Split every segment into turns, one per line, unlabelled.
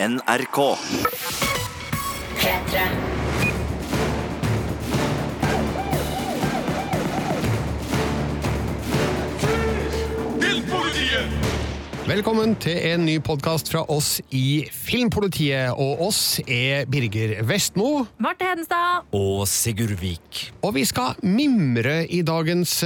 NRK.
P3.
Velkommen til en ny podkast fra oss i Filmpolitiet. Og oss er Birger Vestmo.
Marte Hedenstad.
Og Sigurd Vik.
Og vi skal mimre i dagens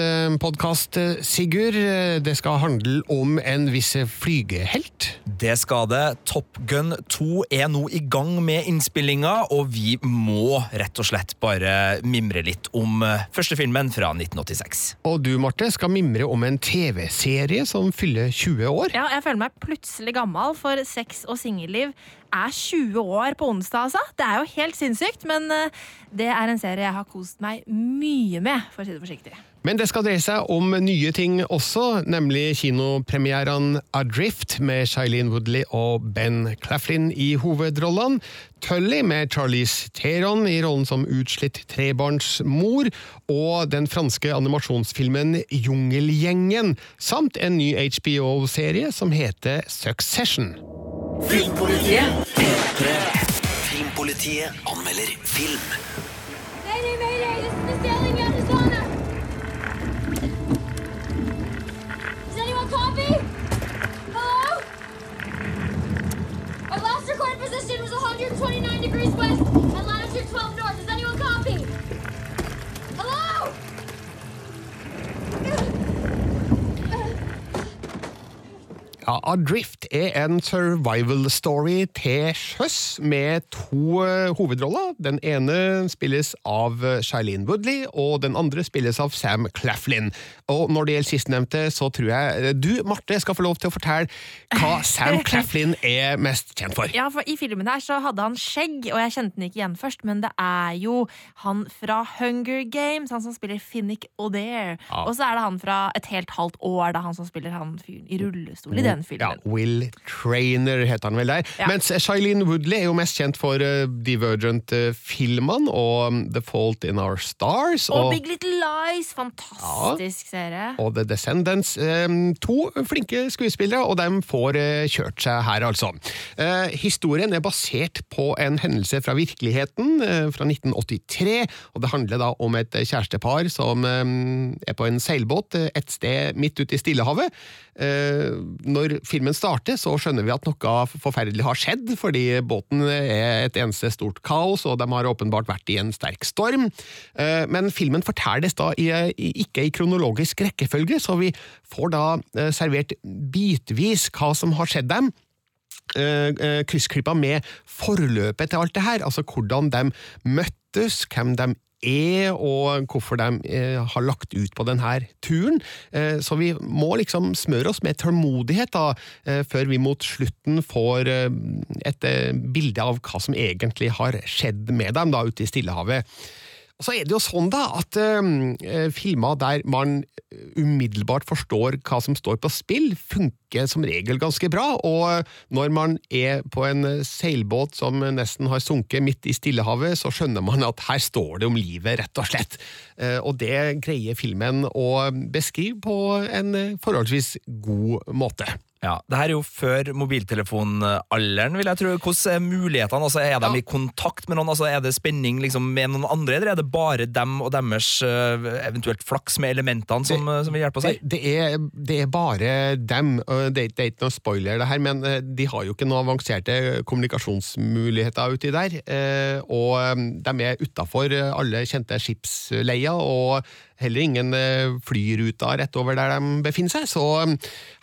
podkast, Sigurd. Det skal handle om en viss flygehelt.
Det skal det. Top Gun 2 er nå i gang med innspillinga, og vi må rett og slett bare mimre litt om eh, første filmen fra 1986.
Og du, Marte, skal mimre om en TV-serie som fyller 20 år.
Ja, jeg føler meg plutselig gammel, for sex og singelliv er 20 år på onsdag, altså. Det er jo helt sinnssykt, men eh, det er en serie jeg har kost meg mye med, for å si det forsiktig.
Men det skal dreie seg om nye ting også, nemlig kinopremierene Adrift med Shailene Woodley og Ben Claflin i hovedrollene, Tully med Charlize Theron i rollen som utslitt trebarnsmor, og den franske animasjonsfilmen Jungelgjengen, samt en ny HBO-serie som heter Succession.
Filmpolitiet.
Filmpolitiet anmelder film.
Nei, nei, this
Adrift er en survival story til sjøs med to eh, hovedroller. Den ene spilles av eh, Shailene Woodley, og den andre spilles av Sam Claflin. Og når det gjelder sistnevnte, så tror jeg eh, du, Marte, skal få lov til å fortelle hva Sam Claflin er mest kjent for.
Ja, for I filmen her så hadde han skjegg, og jeg kjente den ikke igjen først, men det er jo han fra Hunger Games, han som spiller Finnick O'Dare.
Ja.
Og så er det han fra Et helt halvt år, da han som spiller han fyren i rullestol i den filmen.
Ja,
filmen.
Will Trainer heter han vel der.
Ja.
Mens Shailene Woodley er jo mest kjent for uh, Divergent-filmene og um, The Fault in Our Stars.
Og Big Little Lies, fantastisk serie.
og The Descendants. Eh, To flinke skuespillere, og de får eh, kjørt seg her, altså. Eh, Historien er basert på en hendelse fra virkeligheten eh, fra 1983, og det handler da om et kjærestepar som eh, er på en seilbåt eh, et sted midt ute i Stillehavet. Eh, Når filmen starter, så skjønner vi at noe forferdelig har skjedd, fordi båten er et eneste stort kaos, og de har åpenbart vært i en sterk storm. Eh, Men filmen fortelles da ikke i kronologisk rekkefølge, så vi får da eh, servert bitvis hva som har skjedd dem. Kryssklippa med forløpet til alt det her, altså hvordan de møttes, hvem de er, og hvorfor de eh, har lagt ut på denne turen. Eh, så vi må liksom smøre oss med tålmodighet da, eh, før vi mot slutten får et bilde av hva som egentlig har skjedd med dem da ute i Stillehavet. Og så er det jo sånn da, at uh, filmer der man umiddelbart forstår hva som står på spill, funker som regel ganske bra, og når man er på en seilbåt som nesten har sunket midt i Stillehavet, så skjønner man at her står det om livet, rett og slett. Uh, og det greier filmen å beskrive på en forholdsvis god måte.
Ja, det her er jo før mobiltelefonalderen, vil jeg tro. Hvordan er mulighetene? Altså, er de
Ja.
i kontakt med noen? Altså, er det spenning liksom, med noen andre, eller er det bare dem og deres eh, eventuelt flaks med elementene som, det, som vil hjelpe oss
Det,
her?
det, er, det er bare dem. Det, det er ikke noe spoiler, det her, men eh, de har jo ikke noen avanserte kommunikasjonsmuligheter uti der. eh, Og eh, de er utafor alle kjente skipsleier, og heller ingen flyruta flyruter rett over der de befinner seg. Så eh,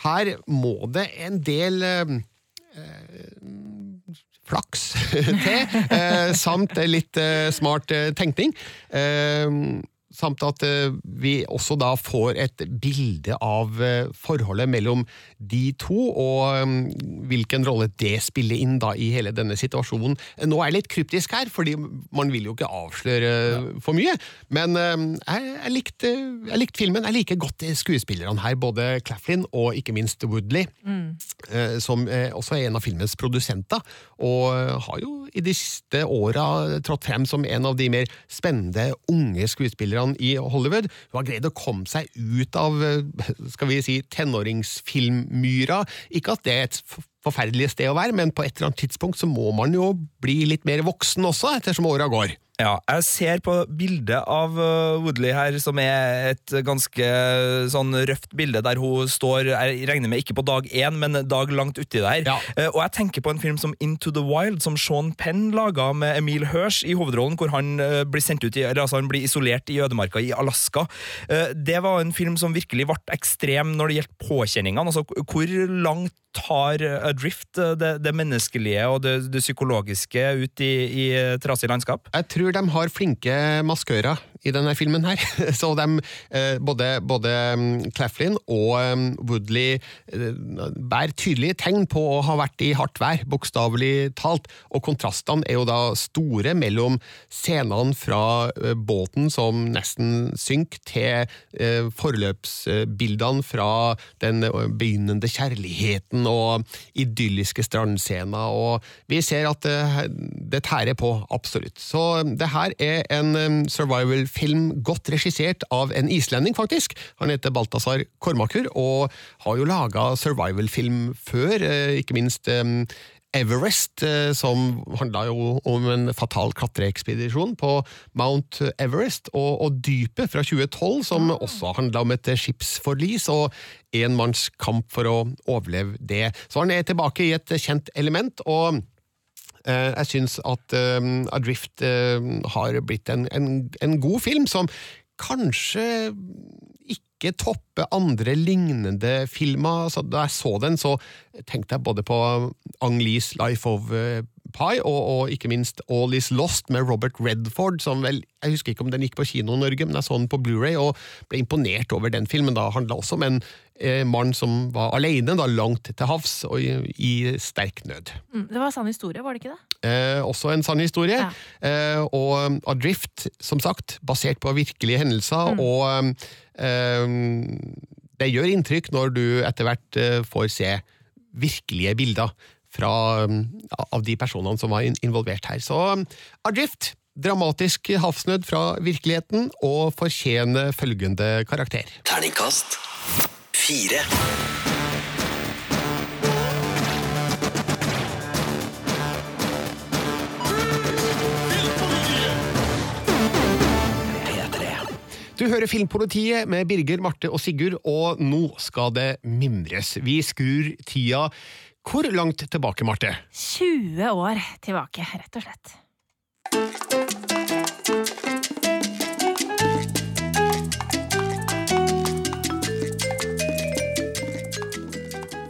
her må det en del eh, flaks til, eh, samt litt eh, smart eh, tenkning. Samt at eh, vi også da får et bilde av eh, forholdet mellom de to, og eh, hvilken rolle det spiller inn da i hele denne situasjonen. Nå er jeg litt kryptisk her, fordi man vil jo ikke avsløre for mye, men eh, jeg, jeg, likte, jeg likte filmen. Jeg liker godt skuespillerne her, både Claflin og ikke minst Woodley mm. som også er en av filmens produsenter, og har jo i de siste åra trådt frem som en av de mer spennende unge skuespillerne i Hollywood. Hun har greid å komme seg ut av eh, skal vi si, tenåringsfilmmyra. Ikke at det er et forferdelig sted å være, men på et eller annet tidspunkt så må man jo bli litt mer voksen også, ettersom åra går.
Ja, jeg ser på bildet av uh, Woodley her, som er et ganske uh, sånn røft bilde, der hun står Jeg regner med ikke på dag én, men dag langt uti der.
Ja.
Uh, og jeg tenker på en film som Into the Wild, som Sean Penn laga med Emil Hirsch i hovedrollen, hvor han blir sendt ut i, eller altså han blir isolert i ødemarka i Alaska. Det var en film som virkelig ble ekstrem når det gjaldt påkjenningene. Altså, hvor langt tar Adrift det, det menneskelige og det, det psykologiske ut i, i trasig landskap?
Jeg tror de har flinke maskører i denne filmen her. Så de, eh, både, både mm, Claflin og mm, Woodley eh, bærer tydelige tegn på å ha vært i hardt vær, bokstavelig talt. Og kontrastene er jo da store mellom scenene fra eh, båten som nesten synker, til forløpsbildene fra den begynnende kjærligheten og idylliske strandscener. Og vi ser at det tærer på, absolutt. Så det her er en um, survival-film godt regissert av en islending, faktisk. Han heter Balthazar Kormakur, og har jo laga survival-film før, eh, ikke minst um, Everest, eh, som handla jo om en fatal klatreekspedisjon på Mount Everest, og, og Dypet fra 2012, som også handla om et skipsforlis og en manns kamp for å overleve det. Så han er tilbake i et kjent element. og Eh, Jeg syns at um, Adrift eh, har blitt en, en, en god film som kanskje ikke topper andre lignende filmer. Så da jeg så den, så tenkte jeg både på Ang Lees Life of eh, Pi, og, og ikke minst All Is Lost med Robert Redford, som vel Jeg husker ikke om den gikk på kino i Norge, men jeg så den på Blu-ray og ble imponert over den filmen. Da handla også om en eh, mann som var alene, da langt til havs og i, i sterk nød.
Mm, det var en sann historie, var det ikke det?
Eh, også en sann historie.
Ja.
Eh, og Adrift, som sagt, basert på virkelige hendelser,
Mm.
og eh, det gjør inntrykk når du etter hvert eh, får se virkelige bilder fra, um, av de personene som var involvert her. Så um, Adrift, dramatisk havsnød fra virkeligheten, og fortjener følgende karakter.
Terningkast fire.
Du hører Filmpolitiet med Birger, Marte og Sigurd, og nå skal det mimres. Vi skrur tida hvor langt tilbake, Marte?
20 år tilbake, rett og slett.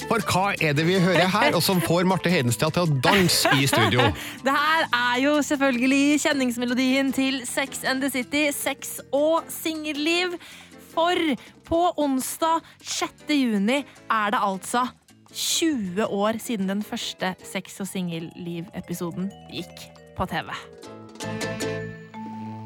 For hva er det vi hører her, og som får Marte Hedenstad til å danse i studio?
Det her er jo selvfølgelig kjenningsmelodien til Sex and the City, sex og singelliv. For på onsdag 6. juni er det altså 20 år siden den første sex og singelliv-episoden gikk på TV.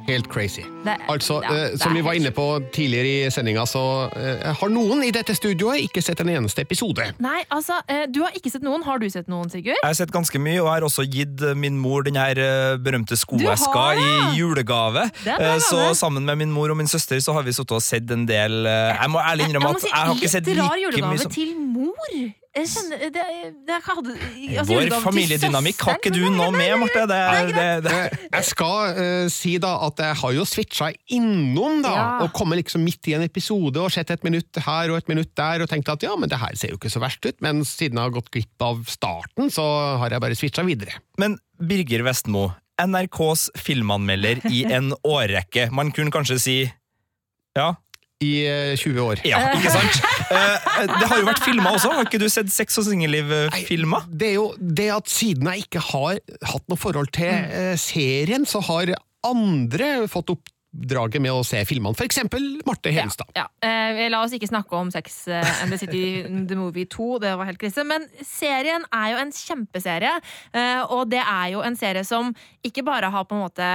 Helt crazy.
Det-
Altså,
ja,
eh, Som
er
vi var inne på tidligere i sendinga, så eh, har noen i dette studioet ikke sett en eneste episode.
Nei, altså, eh, Du har ikke sett noen. Har du sett noen, Sigurd?
Jeg har sett ganske mye, og jeg har også gitt min mor den her eh, berømte skoeska
har ja.
i julegave.
Det er
Eh, Så sammen med min mor og min søster så har vi sittet og sett en del eh, Jeg må ærlig innrømme
må
at
si,
jeg har ikke sett
Litt rar julegave til mor. Jeg kjenner, det, det hadde, altså,
Vår familiedynamikk har ikke du noe med, Marte. Det, er- det, det,
Eh, Jeg skal uh, si da at jeg har jo switcha innom, da,
Ja.
og kommet liksom midt i en episode og sett et minutt her og et minutt der, og tenkt at ja, men det her ser jo ikke så verst ut, men siden jeg har gått glipp av starten, så har jeg bare switcha videre.
Men Birger Vestmo, NRKs filmanmelder i en årrekke. Man kunne kanskje si ja,
I eh, 20 år.
ja, ikke sant? Eh, det har jo vært filmer også. Har ikke du sett Sex og singelliv-filmer?
Det er jo det at siden jeg ikke har hatt noe forhold til eh, serien, så har andre fått oppdraget med å se filmene. Eksempel Marte Hedenstad.
Ja, ja. La oss ikke snakke om Sex eh, and the City The Movie 2, det var helt krise. Men serien er jo en kjempeserie, eh, og det er jo en serie som ikke bare har på en måte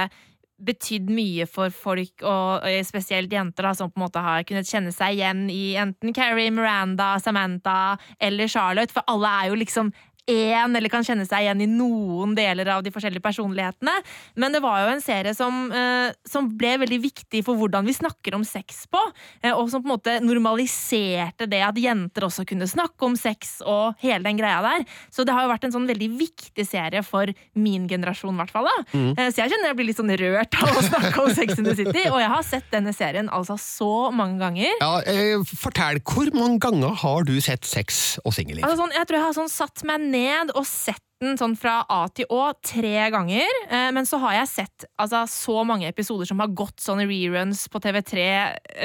betydd mye for folk, og spesielt jenter, da, som på en måte har kunnet kjenne seg igjen i enten Carrie, Miranda, Samantha eller Charlotte, for alle er jo liksom én, eller kan kjenne seg igjen i noen deler av de forskjellige personlighetene. Men det var jo en serie som, eh, som ble veldig viktig for hvordan vi snakker om sex på, eh, og som på en måte normaliserte det at jenter også kunne snakke om sex og hele den greia der. Så det har jo vært en sånn veldig viktig serie for min generasjon, i hvert fall. da. Eh, Så jeg kjenner jeg blir litt sånn rørt av å snakke om Sex in the City, og jeg har sett denne serien altså så mange ganger.
Ja, eh, fortell, hvor mange ganger har du sett Sex og singelliv?
Altså sånn, jeg tror jeg har sånn satt meg ned og sett den sånn fra A til Å tre ganger. Eh, men så har jeg sett altså, så mange episoder som har gått sånne reruns på TV3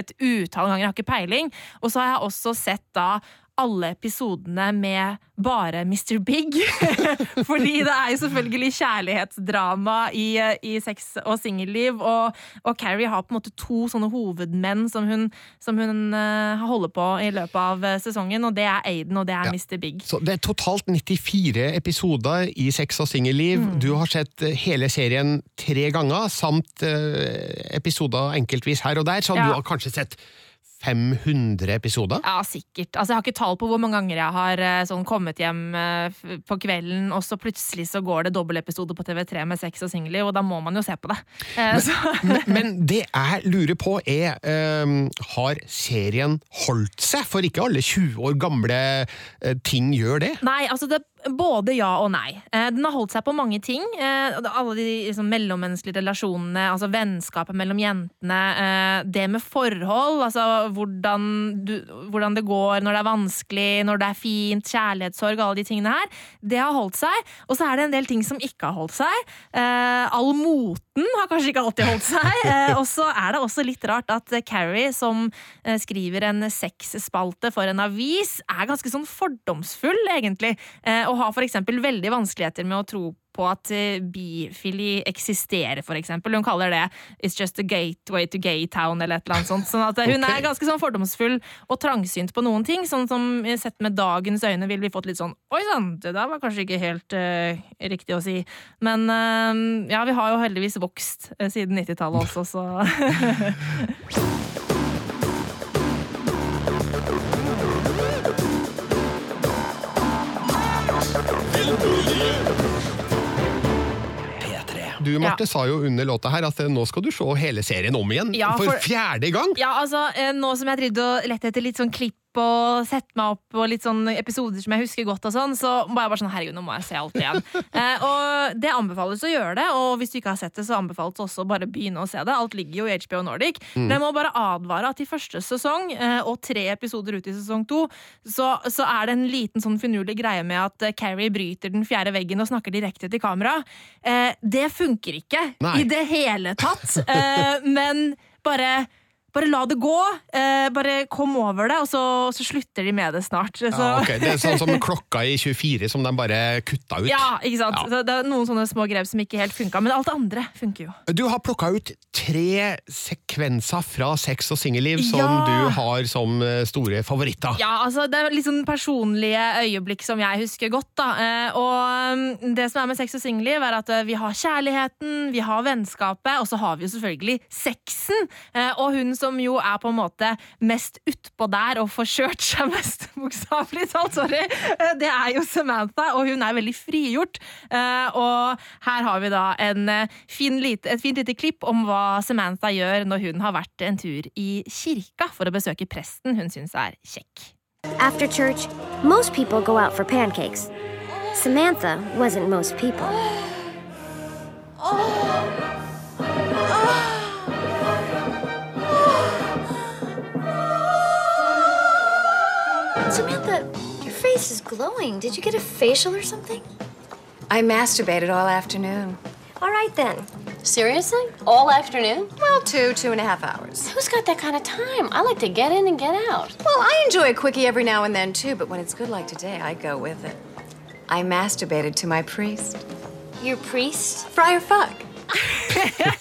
et utall ganger. Jeg har ikke peiling. Og så har jeg også sett da alle episodene med bare Mr. Big. Fordi det er jo selvfølgelig kjærlighetsdrama i, i sex og singelliv. Og, og Carrie har på en måte to sånne hovedmenn som hun, som hun uh, holder på i løpet av eh, sesongen, og det er Aiden og det er
Ja.
Mr. Big.
Så det er totalt 94 episoder i Sex og singelliv.
Mm.
Du har sett eh, hele serien tre ganger, samt uh, episoder enkeltvis her og der, så
Ja.
du har kanskje sett 500 episoder?
Ja, sikkert. Altså, jeg har ikke tall på hvor mange ganger jeg har eh, sånn, kommet hjem eh, på kvelden, og så plutselig så går det dobbeltepisode på TV3 med sex og singler, og da må man jo se på det. Eh,
Men, men det jeg lurer på er, um, har serien holdt seg? For ikke alle 20 år gamle ting gjør det.
Nei, altså det både ja og nei. Den har holdt seg på mange ting. Alle de liksom, mellommenneskelige relasjonene, altså vennskapet mellom jentene, det med forhold, altså hvordan, du, hvordan det går når det er vanskelig, når det er fint, kjærlighetssorg, alle de tingene her, det har holdt seg. Og så er det en del ting som ikke har holdt seg. Eh, All moten har kanskje ikke alltid holdt seg. Eh, Og så er det også litt rart at Carrie, som eh, skriver en sexspalte for en avis, er ganske sånn fordomsfull, egentlig. Eh, Og har for eksempel veldig vanskeligheter med å tro på at eh, bifili eksisterer, for eksempel. Hun kaller det 'It's just a gateway to gaytown', eller et eller annet sånt. Sånn at eh, hun
okay.
er ganske sånn fordomsfull og trangsynt på noen ting. Sånn som eh, sett med dagens øyne ville vi fått litt sånn 'oi sann, det der var kanskje ikke helt uh, riktig å si'. Men uh, ja, vi har jo heldigvis vokst uh, siden 90-tallet også, så
P3.
Du Marte sa jo under låta her at eh, nå skal du se hele serien om igjen.
Ja,
for,
for-
fjerde gang!
Ja, altså, eh, nå som jeg har drevet og lett etter litt sånn klipp og sett meg opp på litt sånn episoder som jeg husker godt, og sånn, så må jeg bare sånn, herregud, nå må jeg se alt igjen. Eh, og det anbefales å gjøre det, og hvis du ikke har sett det, så anbefales også å bare begynne å se det. Alt ligger jo i HBO Nordic. Men jeg må bare advare at i første sesong, eh, og tre episoder ut i sesong to, så, så er det en liten sånn finurlig greie med at eh, Carrie bryter den fjerde veggen og snakker direkte til kamera. Eh, det funker ikke
Nei.
i det hele tatt. Eh, men bare bare la det gå. Eh, bare kom over det, og så, så slutter de med det snart. Så,
Ja, ok. Det er sånn som klokka i 24 som de bare kutta ut.
Ja, ikke sant?
Ja.
Så det er noen sånne små grep som ikke helt funka, men alt det andre funker jo.
Du har plukka ut tre sekvenser fra Sex og singelliv som
Ja.
du har som eh, store favoritter.
Ja, altså Det er litt sånn personlige øyeblikk som jeg husker godt. da. Eh, og mm, det som er med sex og singelliv, er at eh, vi har kjærligheten, vi har vennskapet, og så har vi jo selvfølgelig sexen. Eh, og hun som jo er på en måte mest utpå der og får kjørt seg mest, bokstavelig talt, sorry, eh, det er jo Samantha, og hun er veldig frigjort. Eh, og her har vi da en eh, fin lite, et fint lite klipp om hva Samantha gjør når hun har vært en tur i kirka for å besøke presten hun syns er kjekk.
After church, most people go out for pancakes. Samantha wasn't most people.
Samantha, your face is glowing. Did you get a facial or something?
I masturbated all afternoon.
All right then.
Seriously? All afternoon?
Well, two, two and a half hours.
Who's got that kind of time? I like to get in and get out.
Well, I enjoy a quickie every now and then, too, but when it's good like today, I go with it. I masturbated to my priest.
Your priest?
Friar Fuck.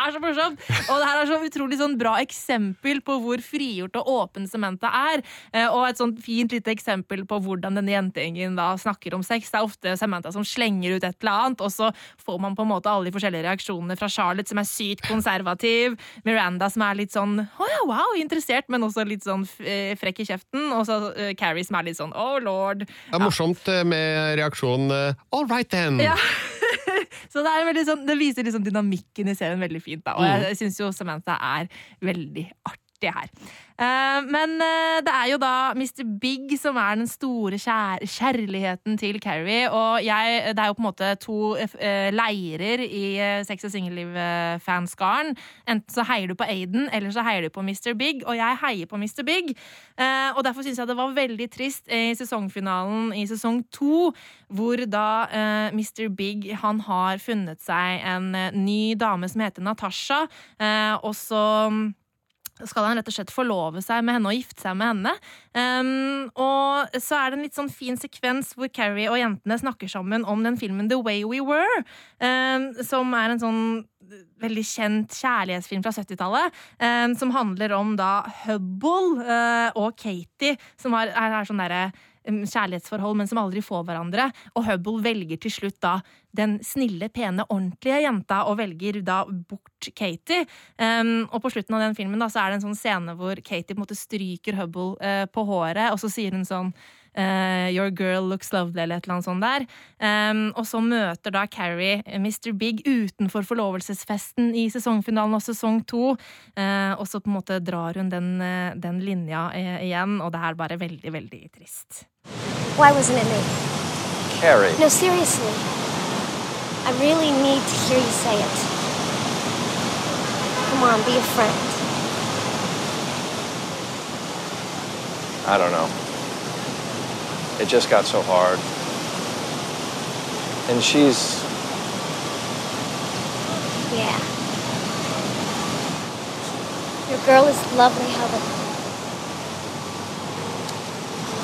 Er så morsomt! Og det her er så utrolig sånn bra eksempel på hvor frigjort og åpen Samantha er. Eh, Og et sånt fint lite eksempel på hvordan denne jentegjengen da snakker om sex. Det er ofte Samantha som slenger ut et eller annet, og så får man på en måte alle de forskjellige reaksjonene fra Charlotte, som er sykt konservativ, Miranda som er litt sånn å ja, wow, interessert, men også litt sånn eh, frekk i kjeften, og så eh, Carrie som er litt sånn oh lord.
Det er morsomt med reaksjonen All right then.
Ja. Så det, er veldig sånn, det viser liksom dynamikken i serien veldig fint. Da. Og jeg, jeg syns jo Samantha er veldig artig her. Eh, men eh, det er jo da Mr. Big som er den store kjær kjærligheten til Carrie. Og jeg, det er jo på en måte to eh, leirer i Sex og singelliv-fanskaren. Enten så heier du på Aiden, eller så heier du på Mr. Big. Og jeg heier på Mr. Big. Og derfor syns jeg det var veldig trist i sesongfinalen i sesong to, hvor da Mr. Big han har funnet seg en ny dame som heter Natasha, og så skal han rett og slett forlove seg med henne og gifte seg med henne. Um, og så er det en litt sånn fin sekvens hvor Carrie og jentene snakker sammen om den filmen The Way We Were, um, som er en sånn veldig kjent kjærlighetsfilm fra 70-tallet, um, som handler om da Hubble uh, og Katie, som er, er, er sånn derre kjærlighetsforhold, men som aldri får hverandre. Og Hubble velger til slutt da den snille, pene, ordentlige jenta, og velger da bort Katie. Um, og på slutten av den filmen da, så er det en sånn scene hvor Katie på en måte stryker Hubble uh, på håret, og så sier hun sånn eh, Your girl looks lovely, eller et eller annet sånt der. Um, og så møter da Carrie eh, Mr. Big utenfor forlovelsesfesten i sesongfinalen av sesong to. Uh, og så på en måte drar hun den, uh, den linja igjen, og det er bare veldig, veldig trist.
Why wasn't it me?
Carrie.
No, seriously. I really need to hear you say it. Come on, be a friend.
I don't know. It just got so hard. And she's.
Yeah. Your girl is lovely, Hubble.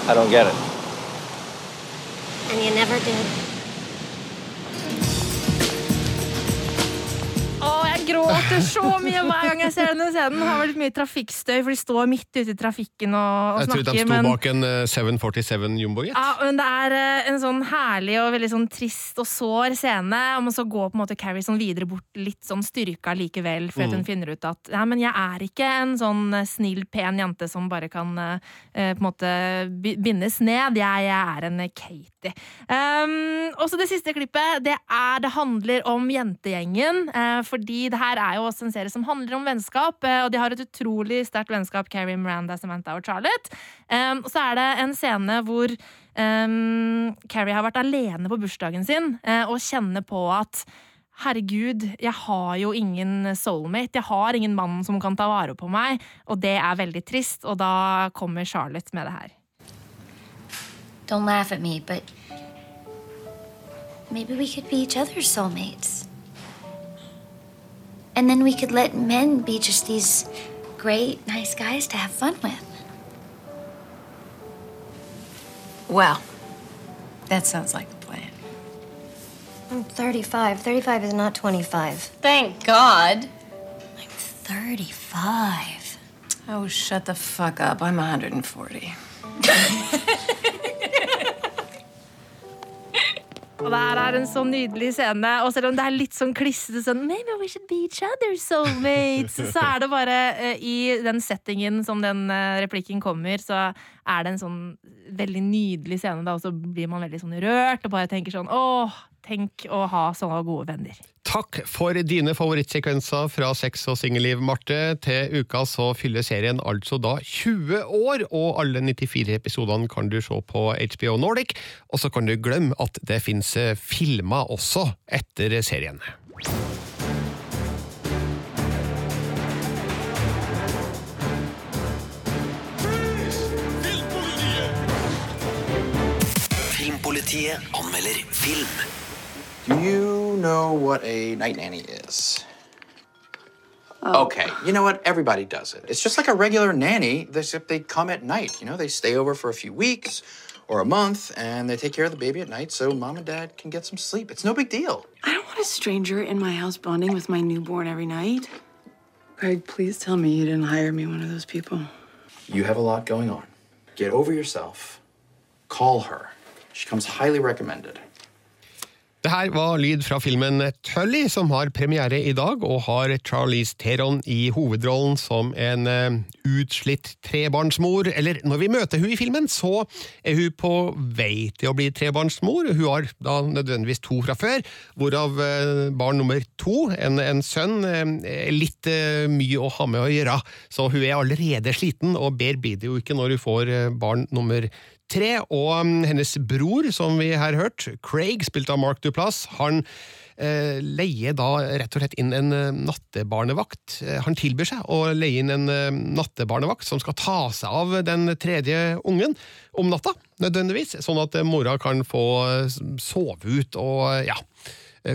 I don't get it.
And you never did.
Å, jeg gråter så mye hver gang jeg ser denne scenen. Det har vært mye trafikkstøy, for de står midt ute i trafikken og, og
Jeg trodde de
snakker.
sto
men...
bak en eh, 747 jumbojet.
Ja, men Det er eh, en sånn herlig og veldig sånn trist og sår scene. Og så går på en måte Carrie sånn videre bort litt sånn styrka likevel, fordi at hun finner ut at ja, men jeg er ikke en sånn eh, snill, pen jente som bare kan eh, på en måte bindes ned. Jeg, jeg er en Katie. Um, og så det siste klippet. Det er Det handler om jentegjengen. fordi det her er jo også en serie som handler om vennskap, eh, og de har et utrolig sterkt vennskap, Carrie, Miranda, Samantha og Charlotte. Um, og så er det en scene hvor um, Carrie har vært alene på bursdagen sin uh, og kjenner på at Herregud, jeg har jo ingen soulmate. Jeg har ingen mann som kan ta vare på meg, og det er veldig trist. Og da kommer Charlotte med det her.
Don't laugh at me, but maybe we could be each other's soulmates. And then we could let men be just these great, nice guys to have fun with.
Well, that sounds like a plan.
I'm 35. 35 is not 25.
Thank God.
I'm 35.
Oh, shut the fuck up. I'm 140.
Og det her er en så nydelig scene, og selv om det er litt sånn klissete sånn Maybe we should be each other's soulmates, så er det bare uh, i den settingen som den uh, replikken kommer, så er det en sånn veldig nydelig scene, da, og så blir man veldig sånn rørt og bare tenker sånn Åh, tenk å ha sånne gode venner.
Takk for dine favorittsekvenser fra Sex og singelliv, Marte. Til uka så fyller serien altså da 20 år, og alle 94 episodene kan du se på HBO Nordic. Og så kan du glemme at det fins filmer også etter serien.
Filmpolitiet anmelder film.
Do you know what a night nanny is? Oh. Okay, you know what? Everybody does it. It's just like a regular nanny, except they come at night. You know, they stay over for a few weeks or a month, and they take care of the baby at night so mom and dad can get some sleep. It's no big deal.
I don't want a stranger in my house bonding with my newborn every night. Greg, please tell me you didn't hire me one of those people.
You have a lot going on. Get over yourself. Call her. She comes highly recommended.
Det her var lyd fra filmen Tully, som har premiere i dag, og har Charlize Theron i hovedrollen som en eh, utslitt trebarnsmor. Eller når vi møter hun i filmen, så er hun på vei til å bli trebarnsmor. Hun har da nødvendigvis to fra før, hvorav eh, barn nummer to, en, en sønn, eh, er litt mye å ha med å gjøre. Så hun er allerede sliten, og bedre blir det jo ikke når hun får barn nummer tre, og um, hennes bror, som vi her hørte, Craig, spilt av Mark Duplass, han eh, leier da rett og slett inn en eh, nattebarnevakt. Eh, han tilbyr seg å leie inn en eh, nattebarnevakt som skal ta seg av den tredje ungen om natta, nødvendigvis, sånn at mora kan få sove ut og ja,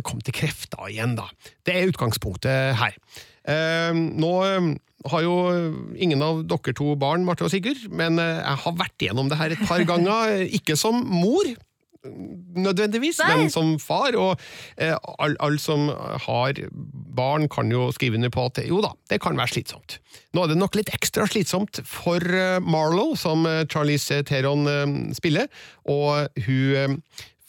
komme til krefter igjen, da. Det er utgangspunktet her. Eh, nå eh, har jo ingen av dere to barn, Marte og Sigurd, men eh, jeg har vært igjennom det her et par ganger. Ikke som mor, nødvendigvis,
Nei.
men som far. Og eh, alle all som har barn, kan jo skrive under på at jo da, det kan være slitsomt. Nå er det nok litt ekstra slitsomt for eh, som eh, Charlize Theron eh, spiller, og hun eh,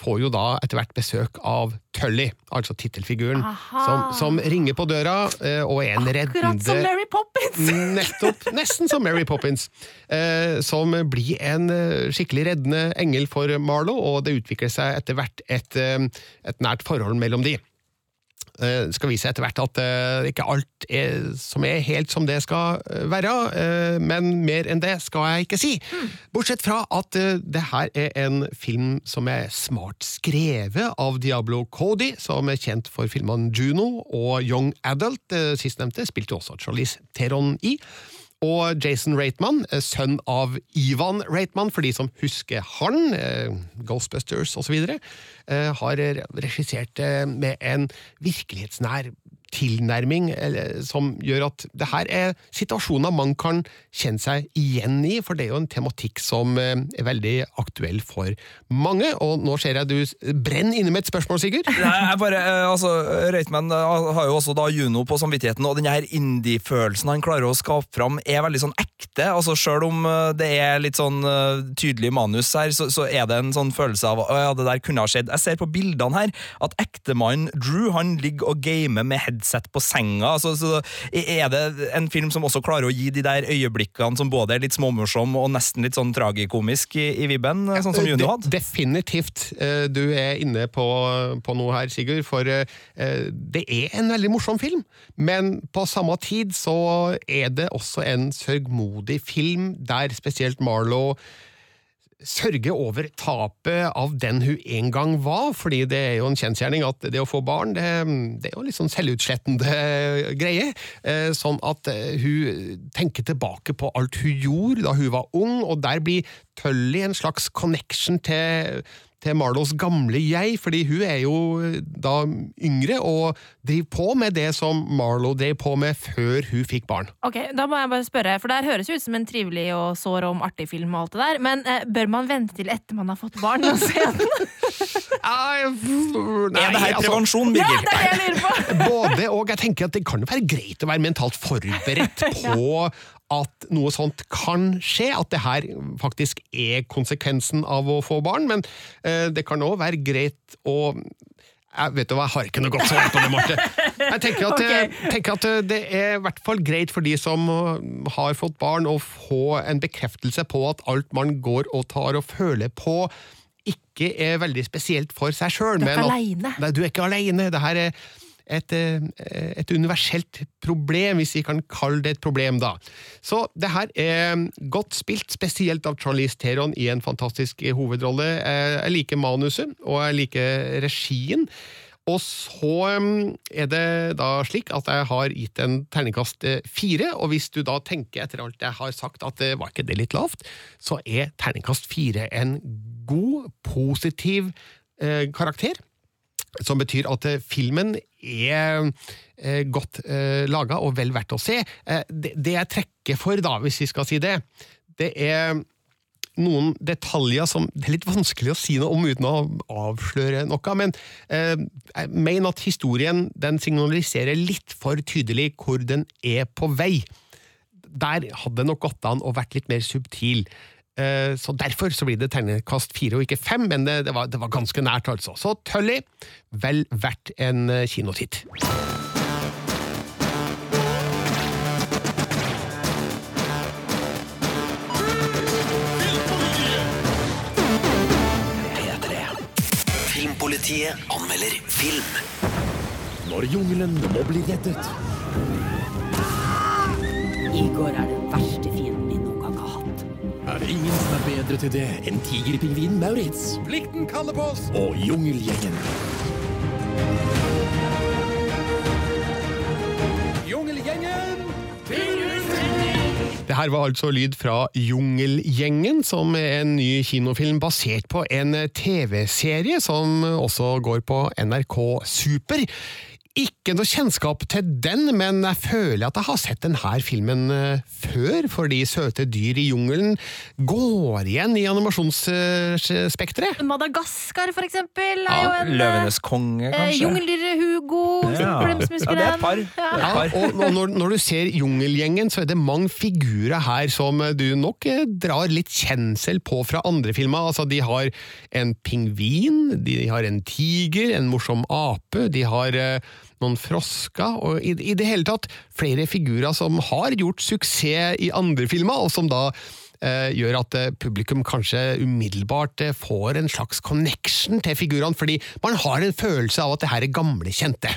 får jo da etter hvert besøk av Tully, altså tittelfiguren, som, som ringer på døra eh, og en reddende
Akkurat som Mary Poppins!
Nettopp. Nesten som Mary Poppins. Eh, som blir en eh, skikkelig reddende engel for Marlowe, og det utvikler seg etter hvert et, eh, et nært forhold mellom de. Eh, skal vise etter hvert at eh, ikke alt er, som er helt som det skal eh, være, men mer enn det skal jeg ikke si. Bortsett fra at det her er en film som er smart skrevet av Diablo Cody, som er kjent for filmene Juno og Young Adult. Sistnevnte spilte også Charlize Theron i. Og Jason Reitman, eh, sønn av Ivan Reitman, for de som husker han, eh, Ghostbusters osv., eh, har regissert med en virkelighetsnær tilnærming som gjør at det her er situasjoner man kan kjenne seg igjen i, for det er jo en tematikk som eh, er veldig aktuell for mange. Og nå ser jeg du brenner inne med et spørsmål, Sigurd.
Nei, jeg bare, eh, altså, Reitman eh, har jo også da Juno på samvittigheten, og den her indie-følelsen han klarer å skape fram, er veldig sånn ekte. altså Selv om det er litt sånn tydelig manus her, så, så er det en sånn følelse av at ja, det der kunne ha skjedd. Jeg ser på bildene her at ektemannen Drew han ligger og gamer med headset på senga. altså så Er det en film som også klarer å gi de der øyeblikkene som både er litt småmorsom og nesten litt sånn tragikomisk i, i vibben, sånn som Juno hadde?
Definitivt. Eh, Du er inne på, på noe her, Sigurd. For eh, det er en veldig morsom film, men på samme tid så er det også en sørgmodig film, der spesielt Marlowe sørge over tapet av den hun en gang var, fordi det er jo en kjensgjerning at det å få barn, det, det er jo litt sånn selvutslettende greie. Eh, Sånn at eh, hun tenker tilbake på alt hun gjorde da hun var ung, og der blir Tully en slags connection til til Marlos gamle jeg, fordi hun er jo da yngre og driver på med det som Marlo drev på med før hun fikk barn.
Ok, Da må jeg bare spørre, for det her høres jo ut som en trivelig og sår om artig film, og alt det der, men eh, bør man vente til etter man har fått barn og se den?
Nei,
er det her
prevensjon,
prevensjon,
Ja, det er det jeg lurer på!
Både og. Jeg tenker at det kan jo være greit å være mentalt forberedt på at noe sånt kan skje, at det her faktisk er konsekvensen av å få barn, men eh, det kan òg være greit å jeg vet du hva, jeg har ikke noe godt svar på det, Marte. Jeg tenker at,
okay.
tenker at det er i hvert fall greit for de som har fått barn, å få en bekreftelse på at alt man går og tar og føler på, ikke er veldig spesielt for seg sjøl.
Du er ikke alene.
Nei, du er ikke alene. Det her er et, eh, et universelt problem, hvis vi kan kalle det et problem, da. Så det her er godt spilt, spesielt av Charlize Theron i en fantastisk hovedrolle. Eh, Jeg liker manuset, og jeg liker regien. Og så um, er det da slik at jeg har gitt en terningkast eh, fire, og hvis du da tenker etter alt jeg har sagt at det var ikke det litt lavt, så er terningkast fire en god, positiv eh, karakter. Som betyr at eh, filmen er eh, godt eh, laga og vel verdt å se. Det, jeg trekker for, da, hvis vi skal si det, det er noen detaljer som det er litt vanskelig å si noe om uten å avsløre noe, men jeg mener at historien den signaliserer litt for tydelig hvor den er på vei. Der hadde det nok gått an å vært litt mer subtil. Eh, Så Derfor så blir det tegnekast fire og ikke fem, men det, det, var, det var ganske nært, altså. Så Tully, vel verdt en eh, kinotitt.
Filmpolitiet anmelder film.
Når jungelen må bli reddet.
går er den verste fienden
Er ingen som er bedre til det enn tigerpingvinen Maurits?
Plikten kaller på oss!
Og jungelgjengen.
Jungelgjengen Det her var altså lyd fra Jungelgjengen, som er en ny kinofilm basert på en TV-serie som også går på NRK Super. Ikke noe kjennskap til den, men jeg føler at jeg har sett denne filmen før, før, fordi søte dyr i jungelen går igjen i animasjonsspekteret.
Madagaskar, for eksempel, er jo en
Løvenes konge,
eh,
kanskje?
Jungeldyret Hugo,
Ja. Ja, det er et par.
Ja.
Ja, og og når, når du ser Jungelgjengen, så er det mange figurer her som du nok eh, drar litt kjensel på fra andre filmer. Altså, de har en pingvin, de har en tiger, en morsom ape, de har eh, noen frosker, og i, i det hele tatt flere figurer som har gjort suksess i andre filmer, og som da eh, gjør at eh, publikum kanskje umiddelbart eh, får en slags connection til figurene, fordi man har en følelse av at det her er gamle kjente.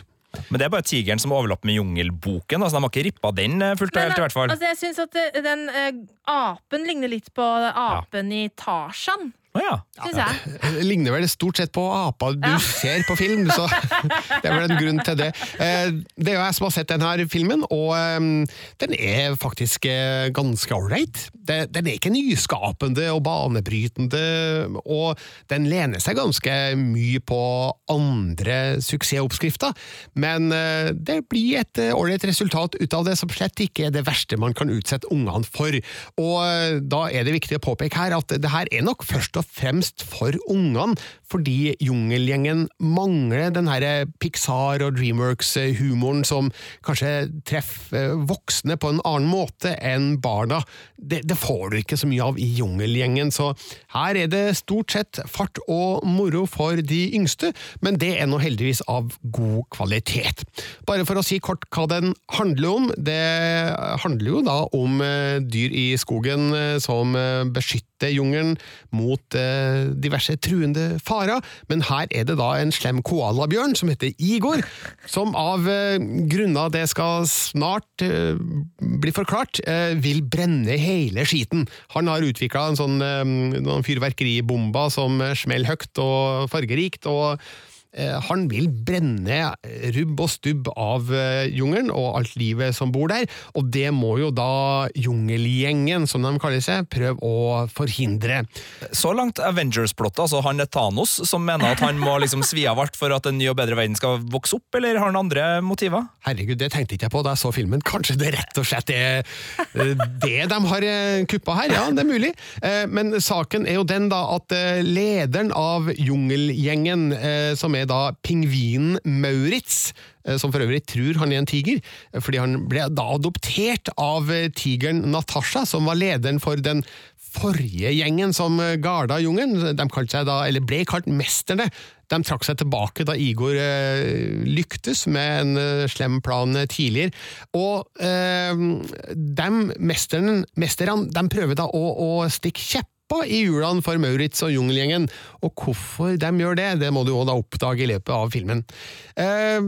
Men det er bare tigeren som overlapper med Jungelboken. Altså, de har ikke rippa den fullt og helt, i hvert fall.
Altså, jeg syns at den eh, apen ligner litt på apen i Tarzan. Syns jeg.
Det ligner vel stort sett på apa du ser på film, så det er vel en grunn til det. Eh, Det er jo jeg som har sett denne filmen, og eh, den er faktisk eh, ganske ålreit. Den er ikke nyskapende og banebrytende, og den lener seg ganske mye på andre suksessoppskrifter, men eh, det blir et ålreit resultat ut av det som slett ikke er det verste man kan utsette ungene for. Og da er det viktig å påpeke her at det her er nok først og fremst for ungene, fordi Jungelgjengen mangler den her Pixar- og Dreamworks-humoren som kanskje treffer voksne på en annen måte enn barna. Det, det får du ikke så mye av i Jungelgjengen, så her er det stort sett fart og moro for de yngste, men det er nå heldigvis av god kvalitet. Bare for å si kort hva den handler om. Det handler jo da om eh, dyr i skogen eh, som eh, beskytter jungelen mot eh, diverse truende farer, men her er det da en slem koalabjørn som heter Igor, som av eh, grunner det skal snart eh, bli forklart, eh, vil brenne hele skiten. Han har utvikla en sånn eh, noen som smeller høyt og fargerikt, og han vil brenne rubb og stubb av eh, jungelen og alt livet som bor der, og det må jo da jungelgjengen, som de kaller seg, prøve å forhindre.
Så langt Avengers-plottet, altså han er Thanos som mener at han må liksom svi av alt for at en ny og bedre verden skal vokse opp, eller har han andre motiver?
Herregud, det tenkte ikke jeg på da jeg så filmen. Kanskje det rett og slett er eh, det de har eh, kuppa her? Ja, det er mulig. Eh, Men saken er jo den da at eh, lederen av jungelgjengen, eh, som er da pingvinen Maurits, eh, som for øvrig tror han er en tiger, eh, fordi han ble da adoptert av eh, tigeren Natasha, som var lederen for den forrige gjengen som garda jungelen. De da, ble kalt Mesterne. De trakk seg tilbake da Igor lyktes med en slem plan tidligere. Og eh, de mesterne, mesterne de prøver da å, å stikke kjepper i hjulene for Maurits og jungelgjengen, og hvorfor de gjør det, det må du òg oppdage i løpet av filmen. Eh,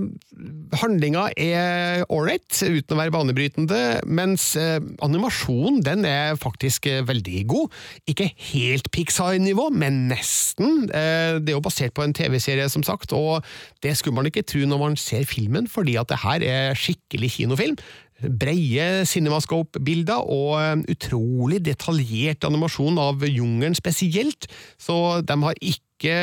handlinga er ålreit, uten å være banebrytende, mens eh, animasjonen den er faktisk veldig god. Ikke helt Pixar-nivå, men nesten. Eh, det er jo basert på en TV-serie, som sagt, og det skulle man ikke tro når man ser filmen, fordi at det her er skikkelig kinofilm. Breie cinemascope-bilder og eh, utrolig detaljert animasjon av jungelen spesielt, så de har ikke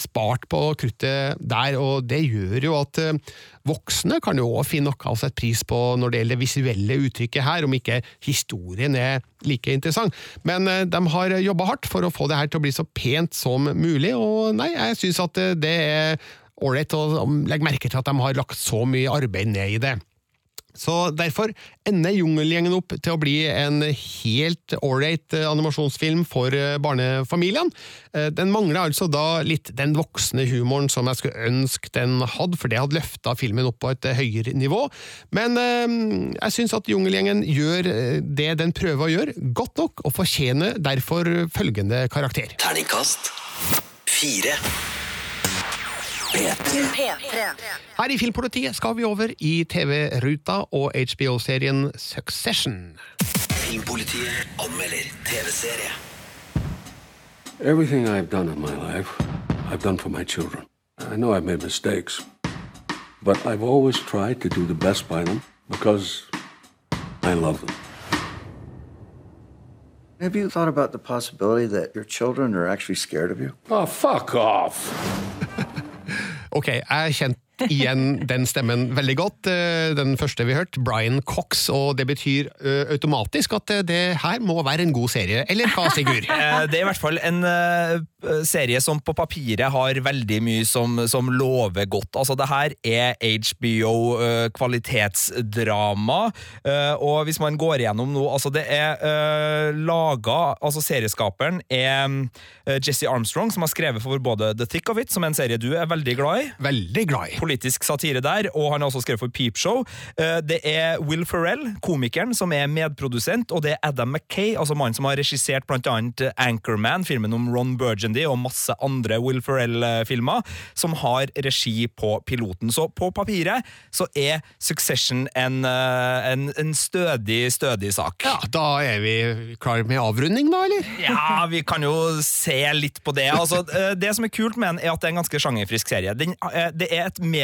spart på kruttet der, og det gjør jo at eh, voksne kan jo også finne noe å sette pris på når det gjelder det visuelle uttrykket her, om ikke historien er like interessant. Men eh, de har jobba hardt for å få det her til å bli så pent som mulig, og nei, jeg syns at det er ålreit å legge merke til at de har lagt så mye arbeid ned i det. Så derfor ender Jungelgjengen opp til å bli en helt ålreit animasjonsfilm for eh, barnefamiliene. Eh, Den mangler altså da litt den voksne humoren som jeg skulle ønske den hadde, for det hadde løfta filmen opp på et eh, høyere nivå. Men eh, jeg syns at Jungelgjengen gjør eh, det den prøver å gjøre, godt nok, og fortjener derfor følgende karakter.
Terningkast fire. P3.
Her i Filmpolitiet skal vi over i TV-ruta og HBO-serien Succession.
Filmpolitiet anmelder TV-serie.
Everything I've done in my life, I've done for my children. I know I've made mistakes, but I've always tried to do the best by them because I love them.
Have you thought about the possibility that your children are actually scared of you?
Oh, fuck off!
Ok, jeg kjente igjen den stemmen veldig godt. Eh, Den første vi hørte, Brian Cox, og det betyr eh, automatisk at eh, det her må være en god serie. Eller hva, Sigurd?
Det er i hvert fall en serie som på papiret har veldig mye som, som lover godt. Altså, det her er HBO kvalitetsdrama, eh, og hvis man går igjennom nå Altså, det er laga Altså, serieskaperen er Jesse Armstrong, som har skrevet for både The Thick of It, som er en serie du er veldig glad i.
Veldig glad i.
Politisk satire der, og han har også skrevet for Peep Show. Eh, Det er Will Ferrell, komikeren, som er medprodusent, og det er Adam McKay, altså mannen som har regissert blant annet Anchorman, filmen om Ron Burgundy, og masse andre Will Ferrell-filmer, som har regi på piloten. Så på papiret så er Succession en, eh, en, en stødig, stødig sak.
Ja, Da er vi klar med avrunding, da, eller?
Ja, vi kan jo se litt på det. Altså, eh, det som er kult med den, er at det er en ganske sjangerfrisk serie. Den, det er et mediemogul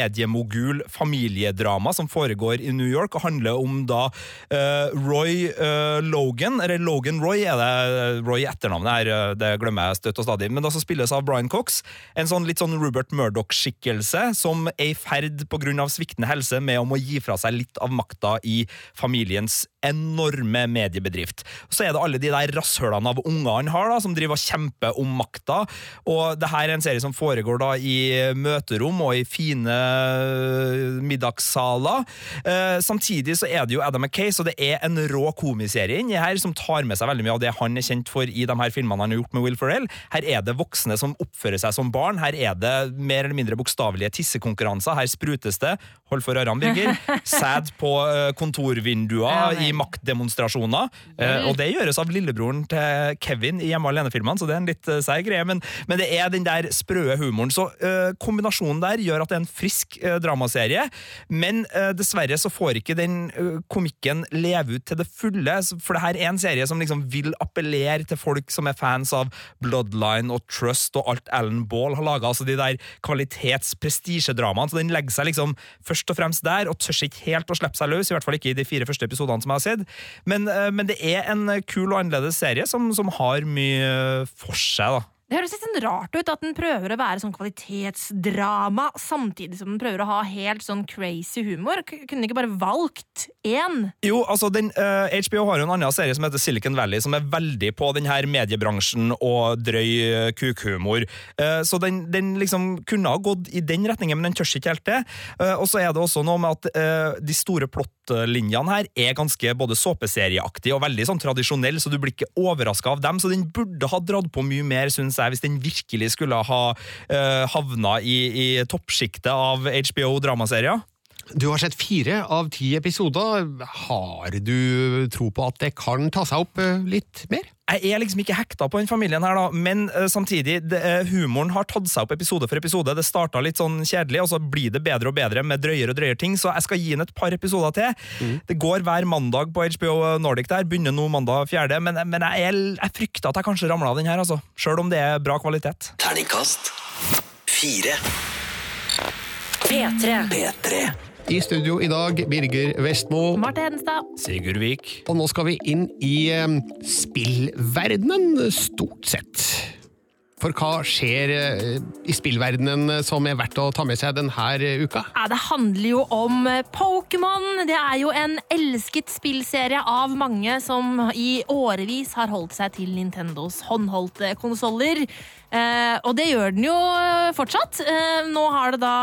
familiedrama som foregår i New York, og handler om da eh, Roy eh, Logan, eller Logan Roy er det Roy etternavnet her, eh, det glemmer jeg støtt og stadig, men da så spilles av Brian Cox, en sånn litt sånn Rupert Murdoch-skikkelse som er i ferd av sviktende helse med om å gi fra seg litt av makta i familiens enorme mediebedrift. Så er det alle de der rasshølene av unger han har, da, som driver og kjemper om makta. Og det her er en serie som foregår da i møterom og i fine øh, middagssaler. Eh, samtidig så er det jo Adam McKay, så det er en rå komiserie inni her som tar med seg veldig mye av det han er kjent for i de her filmene han har gjort med Will Ferrell. Her er det voksne som oppfører seg som barn. Her er det mer eller mindre bokstavelige tissekonkurranser. Her sprutes det, hold for ørene, Birger, sæd på kontorvinduer ja, i maktdemonstrasjoner. Eh, og det gjøres av lillebroren til Kevin i Hjemme alene-filmene, så det er en litt uh, seig greie. Men, men det er den der sprø humoren. Så eh, kombinasjonen der gjør at det er en frisk eh, dramaserie, men eh, dessverre så får ikke den eh, komikken leve ut til det fulle, for det her er en serie som liksom vil appellere til folk som er fans av Bloodline og Trust og alt Alan Ball har laga, altså de der kvalitets-prestisjedramaene, så den legger seg liksom først og fremst der, og tør ikke helt å slippe seg løs, i hvert fall ikke i de fire første episodene som jeg har sett. Men, eh, men det er en kul og annerledes serie som, som har mye for seg, da.
Det høres litt sånn rart ut at den prøver å være sånn kvalitetsdrama, samtidig som den prøver å ha helt sånn crazy humor. Kunne den ikke bare valgt én?
Jo, altså den, uh, HBO har jo en annen serie som heter Silicon Valley, som er veldig på den her mediebransjen og drøy uh, kukhumor. Uh, så den, den liksom kunne ha gått i den retningen, men den tør ikke helt det. Eh, og så er det også noe med at eh, de store plottlinjene her er ganske både såpeserieaktige og veldig sånn tradisjonelle, så du blir ikke overraska av dem. Så den burde ha dratt på mye mer, syns jeg, hvis den virkelig skulle ha uh, havna i, i toppsjiktet av HBO-dramaserier.
Du har sett fire av ti episoder. Har du tro på at det kan ta seg opp eh, litt mer?
Jeg er liksom ikke hekta på den familien her, da, men uh, samtidig, det, uh, humoren har tatt seg opp episode for episode. Det starta litt sånn kjedelig, og så blir det bedre og bedre med drøyere og drøyere ting, så jeg skal gi den et par episoder til. Det går hver mandag på HBO Nordic der, begynner nå mandag fjerde, men, men jeg, jeg, jeg frykter at jeg kanskje ramler av den her, altså. Sjøl om det er bra kvalitet.
Terningkast fire.
P3.
P3.
I studio i dag, Birger Vestmo.
Marte Hedenstad.
Sigurd Vik.
Og nå skal vi inn i eh, spillverdenen, stort sett. For hva skjer eh, i spillverdenen som er verdt å ta med seg denne uka?
Ja, det handler jo om eh, Pokémon. Det er jo en elsket spillserie av mange som i årevis har holdt seg til Nintendos håndholdte konsoller. Eh, og det gjør den jo fortsatt. Eh, nå har det da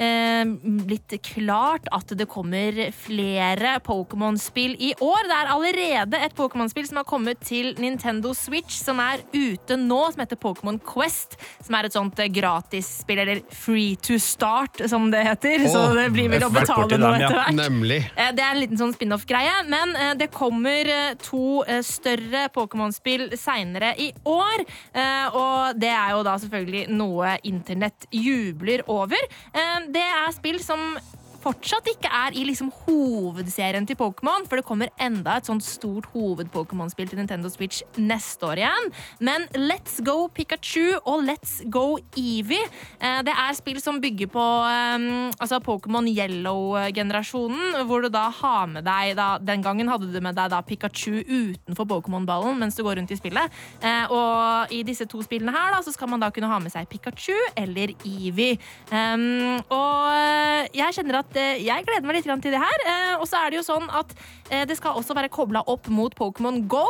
eh, blitt klart at det kommer flere Pokémon-spill i år. Det er allerede et Pokémon-spill som har kommet til Nintendo Switch, som er ute nå, som heter Pokémon Quest. Som er et sånt eh, gratisspill, eller free to start, som det heter. så det blir vel å betale noe etter hvert.
Nemlig.
Eh, Det er en liten sånn spin-off-greie, men eh, det kommer eh, to eh, større Pokémon-spill seinere i år. eh, Og det er jo da selvfølgelig noe internett jubler over. Eh, Det er spill som fortsatt ikke er i liksom hovedserien til Pokémon, for det kommer enda et sånt stort hoved-Pokémon-spill til Nintendo Switch neste år igjen. Men Let's Go Pikachu og Let's Go Eevee, eh, det er spill som bygger på eh, altså Pokémon Yellow-generasjonen, hvor du da har med deg da, Den gangen hadde du med deg da Pikachu utenfor Pokémon-ballen mens du går rundt i spillet. Eh, og i disse to spillene her da, så skal man da kunne ha med seg Pikachu eller Eevee. Um, og jeg kjenner at eh, jeg gleder meg litt til det her. Eh, og så er det jo sånn at eh, det skal også være kobla opp mot Pokémon Go.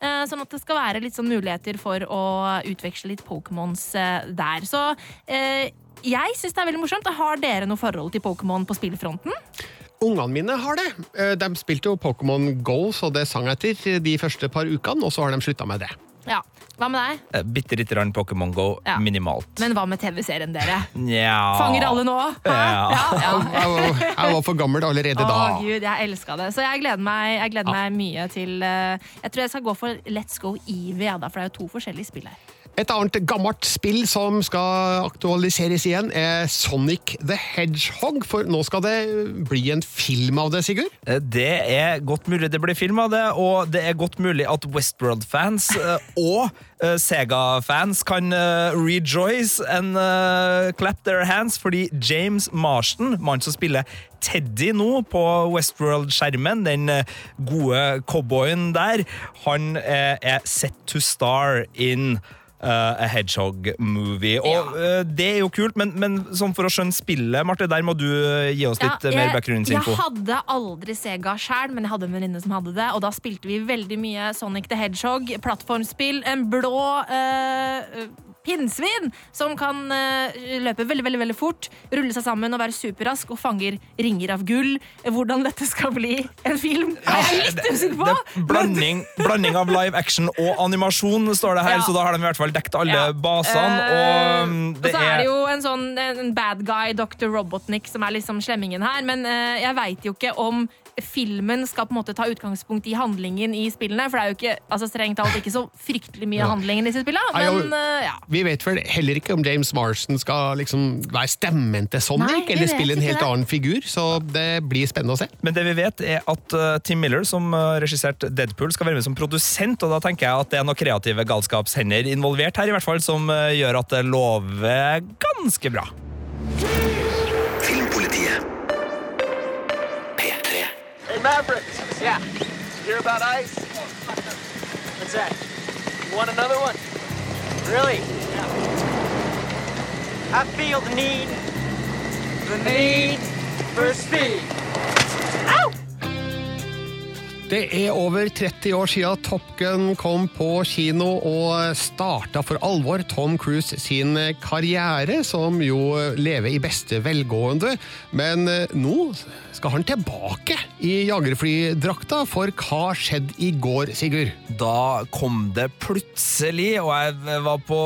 sånn at det skal være litt sånn muligheter for å utveksle litt Pokémons der. Så jeg syns det er veldig morsomt. Har dere noe forhold til Pokémon på spillfronten?
Ungene mine har det. De spilte jo Pokémon Go, så det sang etter de første par ukene, og så har de slutta med det.
Ja. Hva med deg?
Eh, Bitte lite grann Pokémon Go,
Ja.
minimalt.
Men hva med TV-serien, dere?
Nja
Fanger alle nå? Hæ?
Ja.
ja.
Jeg var, jeg var for gammel allerede
Å,
da.
gud, jeg elska det. Så jeg gleder meg, jeg gleder meg mye til eh, Jeg tror jeg skal gå for Let's Go Eevee, ja, da, for det er jo to forskjellige spill her.
Et annet gammelt spill som skal aktualiseres igjen, er Sonic the Hedgehog. For nå skal det bli en film av det, Sigurd?
Eh, Det er godt mulig det blir film av det, og det er godt mulig at Westworld-fans eh, og eh, Sega-fans kan rejoice and clap their hands, fordi James Marston, mannen som spiller Teddy nå på Westworld-skjermen, den gode cowboyen der, han er set to star in Uh, a Hedgehog-movie. Og uh, Det er jo kult, men, men sånn for å skjønne spillet, Marte, der må du uh, gi oss litt jeg, mer bakgrunnsinfo.
jeg hadde aldri Sega sjøl, men jeg hadde en venninne som hadde det. Og da spilte vi veldig mye Sonic the Hedgehog, plattformspill, en blå uh, pinnsvin som kan uh, løpe veldig veldig, veldig fort, rulle seg sammen og være superrask og fanger ringer av gull. Hvordan dette skal bli en film, er jeg litt usikker på!
Det det, blanding, blanding av live action og animasjon, står det her,
Ja.
så da har de i hvert fall dekt alle
Ja.
basene. Og um,
og så er
er
det jo en sånn en bad guy, Dr. Robotnik, som er liksom slemmingen her. Men uh, jeg veit jo ikke om filmen skal på en måte ta utgangspunkt i handlingen i spillene. For det er jo ikke, altså strengt talt ikke så fryktelig mye
Ja.
handling i disse spillene. Men eh, ja.
Vi vet vel heller ikke om James Marston skal liksom være stemmen til Sonic,
Nei,
eller spille en helt
det.
annen figur, så det blir spennende å se.
Men det vi vet er at uh, Tim Miller, som uh, regisserte Deadpool, skal være med som produsent, og da tenker jeg at det er noen kreative galskapshender involvert her, i hvert fall, som uh, gjør at det lover ganske bra.
Filmpolitiet.
Hey, Maverick. Yeah. Hear about ice? What's that? You want another one? Really? I feel the need, the need for speed. Ow!
Det er over 30 år siden Top Gun kom på kino og starta for alvor Tom Cruise sin karriere, som jo lever i beste velgående. Men eh, nå skal han tilbake i jagerflydrakta, for hva skjedde i går, Sigurd?
Da kom det plutselig, og jeg var på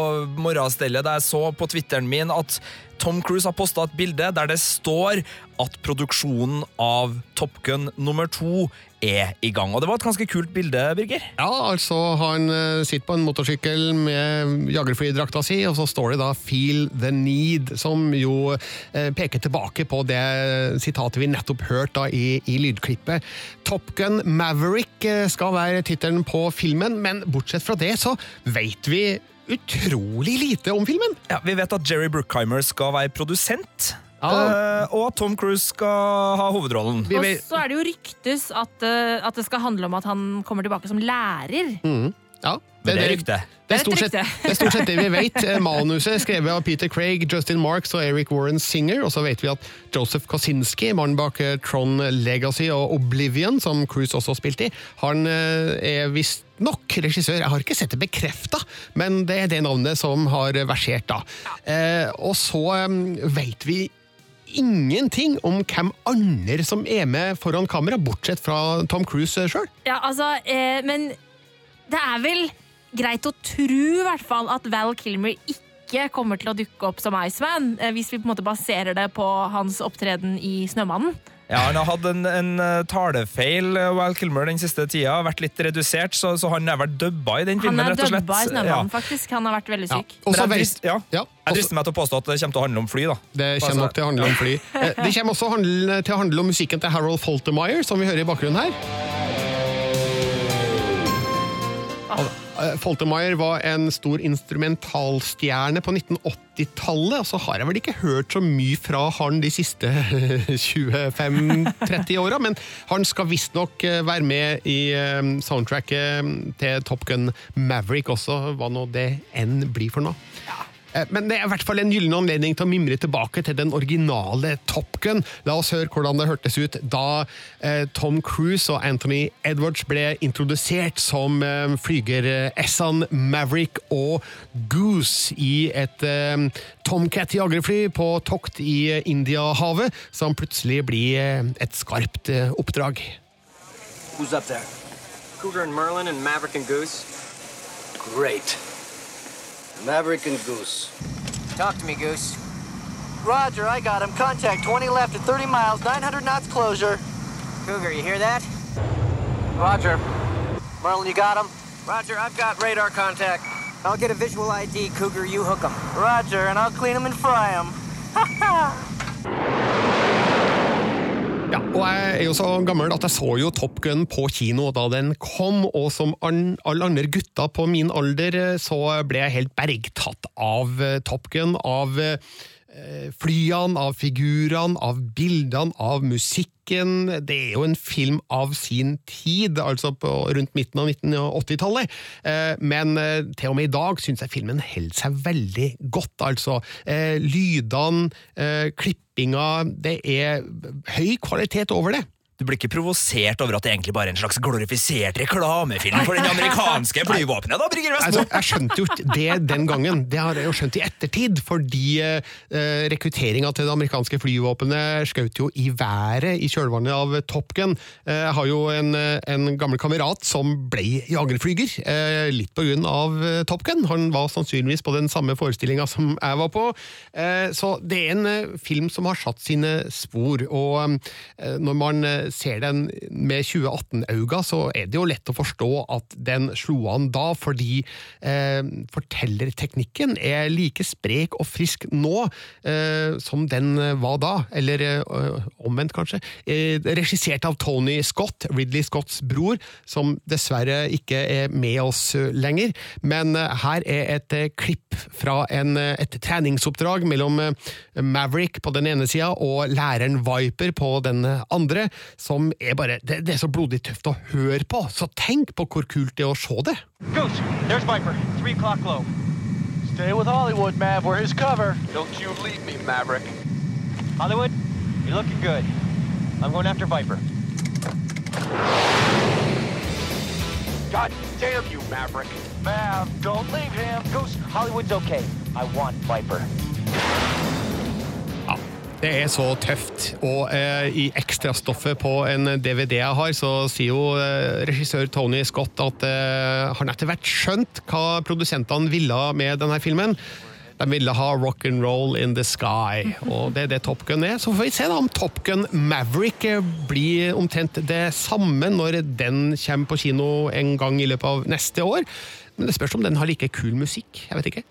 morgenstellet da jeg så på Twitteren min at Tom Cruise har posta et bilde der det står at produksjonen av Top Gun nummer to er i gang. Og det var et ganske kult bilde, Birger.
Ja, altså han eh, sitter på en motorsykkel med jagerflydrakta si, og så står det da 'Feel the Need', som jo eh, peker tilbake på det sitatet vi nettopp hørte da i, i lydklippet. Top Gun Maverick eh, skal være tittelen på filmen, men bortsett fra det så vet vi utrolig lite om filmen.
Ja, Vi vet at Jerry Bruckheimer skal være produsent. Eh, og at Tom Cruise skal ha hovedrollen.
Og så er det jo ryktes at, uh, at det skal handle om at han kommer tilbake som lærer.
Mm. Ja,
det, det er rykte.
Det er, stort sett,
Det er
det stort sett det vi vet. Eh, Manuset er skrevet av Peter Craig, Justin Marks og Eric Warren Singer. Og så vet vi at Joseph Kosinski, mannen bak Tron Legacy og Oblivion, som Cruise også spilte i, han er visstnok regissør. Jeg har ikke sett det bekrefta, men det er det navnet som har versert, da. Eh, og så um, vet vi ingenting om hvem andre som er med foran kamera, bortsett fra Tom Cruise sjøl.
Ja, altså, eh, men det er vel greit å tro i hvert fall at Val Kilmer ikke kommer til å dukke opp som Iceman, eh, hvis vi på en måte baserer det på hans opptreden i Snømannen.
Ja, Han har hatt en, en eh, talefeil, eh, Val Kilmer, den siste tida. Vært litt redusert, så, så han er vel dubba i den
Han
filmen,
er
rett og slett.
dubba i
Ja.
Snømannen, faktisk. Han har vært veldig syk.
Ja.
Også, jeg ja.
ja,
Jeg drister meg til å påstå at det kommer til å handle om fly, da.
Det kommer nok til å handle om fly. Eh, Det kommer også handle, til å handle om musikken til Harold Faltermeyer, som vi hører i bakgrunnen her. Og, eh, Faltermeyer var en stor instrumentalstjerne på 1980-tallet, og så har jeg vel ikke hørt så mye fra han de siste 25-30 åra, men han skal visstnok eh, være med i eh, soundtracket til Top Gun Maverick også, hva nå det enn blir for noe. Eh, Men det er i hvert fall en gyllen anledning til å mimre tilbake til den originale Top Gun. La oss høre hvordan det hørtes ut da eh, Tom Cruise og Anthony Edwards ble introdusert som eh, flyger-Essan Maverick og Goose i et eh, Tomcat-jagerfly på tokt i eh, Indiahavet, som plutselig blir eh, et skarpt eh, oppdrag.
Who's up there? Cougar and Merlin and Maverick and Goose? Great.
Maverick and Goose.
Talk to me, Goose. Roger, I got him. Contact 20 left at 30 miles, 900 knots closure. Cougar, you hear that? Roger. Merlin, you got him? Roger, I've got radar contact. I'll get a visual ID, Cougar. You hook him. Roger, and I'll clean him and fry him.
Ja, og jeg er jo så gammel at jeg så jo Top Gun på kino da den kom, og som alle andre gutter på min alder, eh, så ble jeg helt bergtatt av eh, Top Gun, av eh, flyene, av figurene, av bildene, av musikken. Det er jo en film av sin tid, altså på rundt midten av 1980-tallet. Eh, Men eh, til og med i dag syns jeg filmen holder seg veldig godt, altså. Eh, Lydene, eh, klippinga, det er høy kvalitet over det.
Du blir ikke provosert over at det egentlig bare er en slags glorifisert reklamefilm for den amerikanske flyvåpenet? da,
Altså,
Vestmo?
jeg skjønte jo ikke det den gangen, det har jeg jo skjønt i ettertid, fordi eh, rekrutteringa til det amerikanske flyvåpenet skjøt jo i været i kjølvannet av Top Gun. Eh, jeg har jo en, eh, en gammel kamerat som ble jagerflyger, eh, litt på grunn av eh, Top Gun. Han var sannsynligvis på den samme forestillinga som jeg var på. Eh, så det er en eh, film som har satt sine spor, og eh, når man eh, ser den med 2018-øyne, så er det jo lett å forstå at den slo an da, fordi eh, fortellerteknikken er like sprek og frisk nå eh, som den var da, eller eh, omvendt kanskje. Eh, regissert av Tony Scott, Ridley Scotts bror, som dessverre ikke er med oss eh, lenger, men eh, her er et klipp fra en, et treningsoppdrag mellom Maverick på den ene sida og læreren Viper på den andre, som er bare Det, det er så blodig tøft å høre på, så tenk på hvor kult det er å se det!
Goose, there's Viper. Three o'clock low. Stay with Hollywood, Mav. We're his cover.
Don't you leave me, Maverick.
Hollywood, you're looking good. I'm going after Viper.
God damn you, Maverick.
Mav, don't leave him. Goose, Hollywood's okay. I want Viper.
Det er så tøft. Og eh, i ekstrastoffet på en DVD jeg har, så sier jo eh, regissør Tony Scott at eh, han etter hvert skjønt hva produsentene ville med denne filmen. De ville ha rock and roll in the sky, og det er det Top Gun er. Så får vi se da om Top Gun Maverick blir omtrent det samme når den kommer på kino en gang i løpet av neste år. Men det spørs om den har like kul musikk. Jeg vet ikke.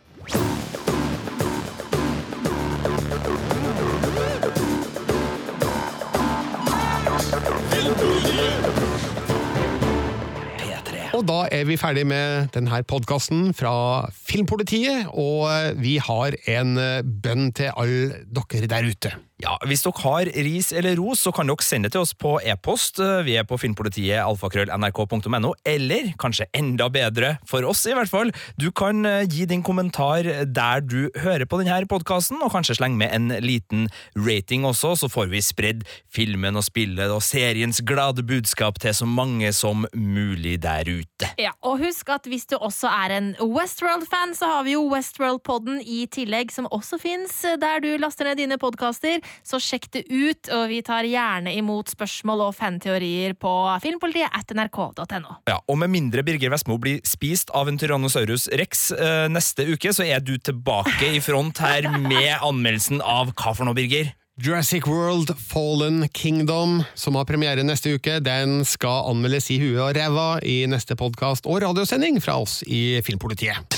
Og da er vi ferdig med denne podkasten fra Filmpolitiet, og eh, vi har en eh, bønn til alle dere der ute.
Ja, Hvis dere har ris eller ros, så kan dere sende det til oss på e-post. Vi er på filmpolitiet alfakrøll.nrk.no, eller kanskje enda bedre, for oss i hvert fall, du kan eh, gi din kommentar der du hører på denne podkasten, og kanskje slenge med en liten rating også, så får vi spredd filmen og spillet og seriens glade budskap til så mange som mulig der ute.
Ja, og husk at hvis du også er en Westworld-fan, så har vi jo Westworld-podden i tillegg, som også fins der du laster ned dine podkaster. Så sjekk det ut, og vi tar gjerne imot spørsmål og fanteorier på filmpolitiet at nrk.no.
Ja, og med mindre Birger Vestmo blir spist av en Tyrannosaurus rex eh, neste uke, så er du tilbake i front her med anmeldelsen av hva for noe, Birger?
Jurassic World Fallen Kingdom, som har premiere neste uke, den skal anmeldes i huet og ræva i neste podkast og radiosending fra oss i Filmpolitiet.